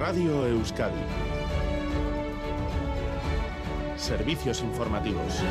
Radio Euskadi. Servicios informativos.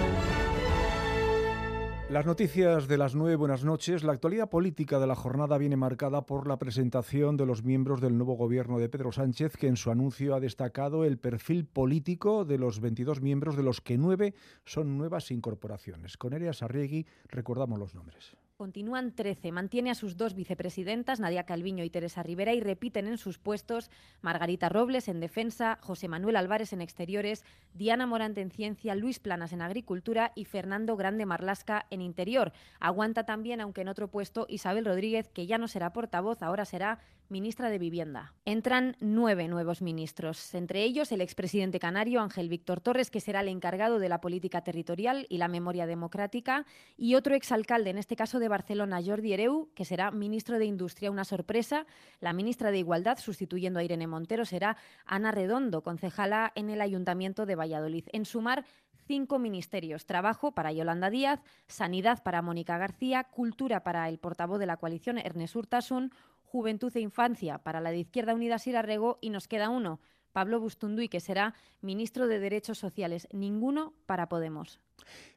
Las noticias de las nueve, buenas noches. La actualidad política de la jornada viene marcada por la presentación de los miembros del nuevo gobierno de Pedro Sánchez, que en su anuncio ha destacado el perfil político de los 22 miembros, de los que nueve son nuevas incorporaciones. Con Ereas Arriegui recordamos los nombres. Continúan 13. Mantiene a sus dos vicepresidentas, Nadia Calviño y Teresa Rivera, y repiten en sus puestos Margarita Robles en defensa, José Manuel Álvarez en exteriores, Diana Morante en ciencia, Luis Planas en agricultura y Fernando Grande Marlasca en interior. Aguanta también, aunque en otro puesto, Isabel Rodríguez, que ya no será portavoz, ahora será ministra de Vivienda. Entran nueve nuevos ministros, entre ellos el expresidente canario Ángel Víctor Torres, que será el encargado de la política territorial y la memoria democrática, y otro exalcalde, en este caso de Barcelona, Jordi Hereu, que será ministro de Industria. Una sorpresa, la ministra de Igualdad, sustituyendo a Irene Montero, será Ana Redondo, concejala en el Ayuntamiento de Valladolid. En sumar, cinco ministerios. Trabajo para Yolanda Díaz, Sanidad para Mónica García, Cultura para el portavoz de la coalición Ernest Urtasun, Juventud e Infancia para la de Izquierda Unida Sira Rego y nos queda uno, Pablo Bustunduy, que será ministro de Derechos Sociales. Ninguno para Podemos.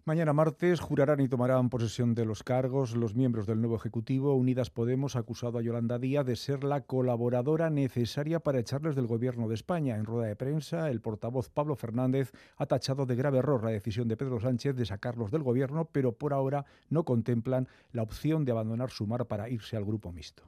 Mañana martes jurarán y tomarán posesión de los cargos los miembros del nuevo Ejecutivo. Unidas Podemos ha acusado a Yolanda Díaz de ser la colaboradora necesaria para echarles del Gobierno de España. En rueda de prensa, el portavoz Pablo Fernández ha tachado de grave error la decisión de Pedro Sánchez de sacarlos del Gobierno, pero por ahora no contemplan la opción de abandonar su mar para irse al grupo mixto.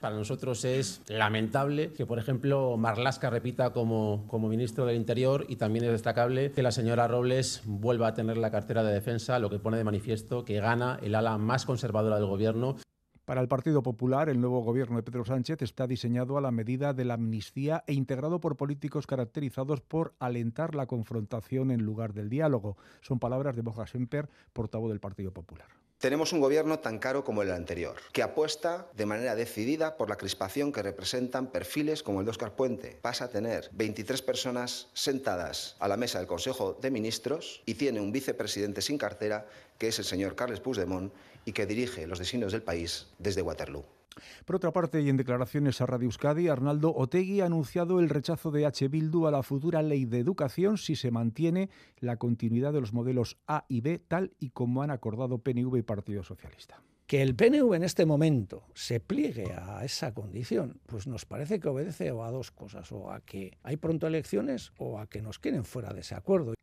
Para nosotros es lamentable que, por ejemplo, Marlasca repita como, como, ministro del Interior y también es destacable que la señora Robles vuelva a tener la cartera de defensa, lo que pone de manifiesto que gana el ala más conservadora del Gobierno. Para el Partido Popular, el nuevo gobierno de Pedro Sánchez está diseñado a la medida de la amnistía e integrado por políticos caracterizados por alentar la confrontación en lugar del diálogo. Son palabras de Borja Semper, portavoz del Partido Popular. Tenemos un gobierno tan caro como el anterior, que apuesta de manera decidida por la crispación que representan perfiles como el de Óscar Puente. Pasa a tener 23 personas sentadas a la mesa del Consejo de Ministros y tiene un vicepresidente sin cartera, que es el señor Carles Puigdemont, y que dirige los designios del país desde Waterloo. Por otra parte, y en declaraciones a Radio Euskadi, Arnaldo Otegui ha anunciado el rechazo de H. Bildu a la futura ley de educación si se mantiene la continuidad de los modelos A y B, tal y como han acordado PNV y Partido Socialista. Que el PNV en este momento se pliegue a esa condición, pues nos parece que obedece a dos cosas, o a que hay pronto elecciones o a que nos quieren fuera de ese acuerdo.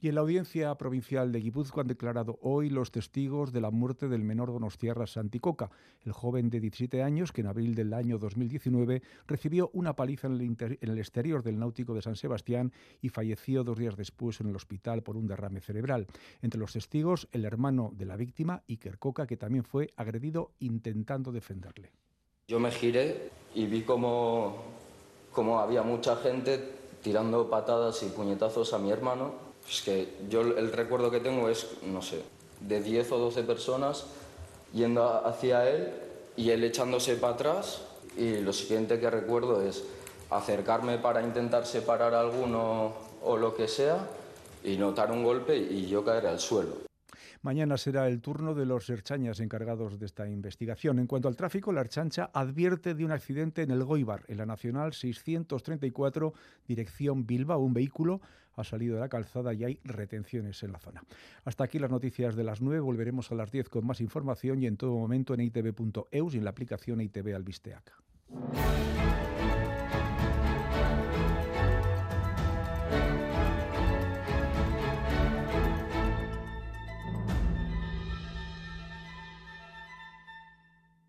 Y en la audiencia provincial de Guipúzcoa han declarado hoy los testigos de la muerte del menor Donostiarra Santicoca, el joven de 17 años que en abril del año 2019 recibió una paliza en el, exterior del náutico de San Sebastián y falleció dos días después en el hospital por un derrame cerebral. Entre los testigos, el hermano de la víctima, Iker Coca, que también fue agredido intentando defenderle. Yo me giré y vi como, como había mucha gente tirando patadas y puñetazos a mi hermano es que yo el recuerdo que tengo es, no sé, de 10 o 12 personas yendo hacia él y él echándose para atrás y lo siguiente que recuerdo es acercarme para intentar separar a alguno o lo que sea y notar un golpe y yo caer al suelo. Mañana será el turno de los Erchañas encargados de esta investigación. En cuanto al tráfico, la Erchancha advierte de un accidente en el Goibar, en la Nacional 634, dirección Bilbao. Un vehículo ha salido de la calzada y hay retenciones en la zona. Hasta aquí las noticias de las 9. Volveremos a las 10 con más información y en todo momento en itv.eus y en la aplicación ITV Albisteac.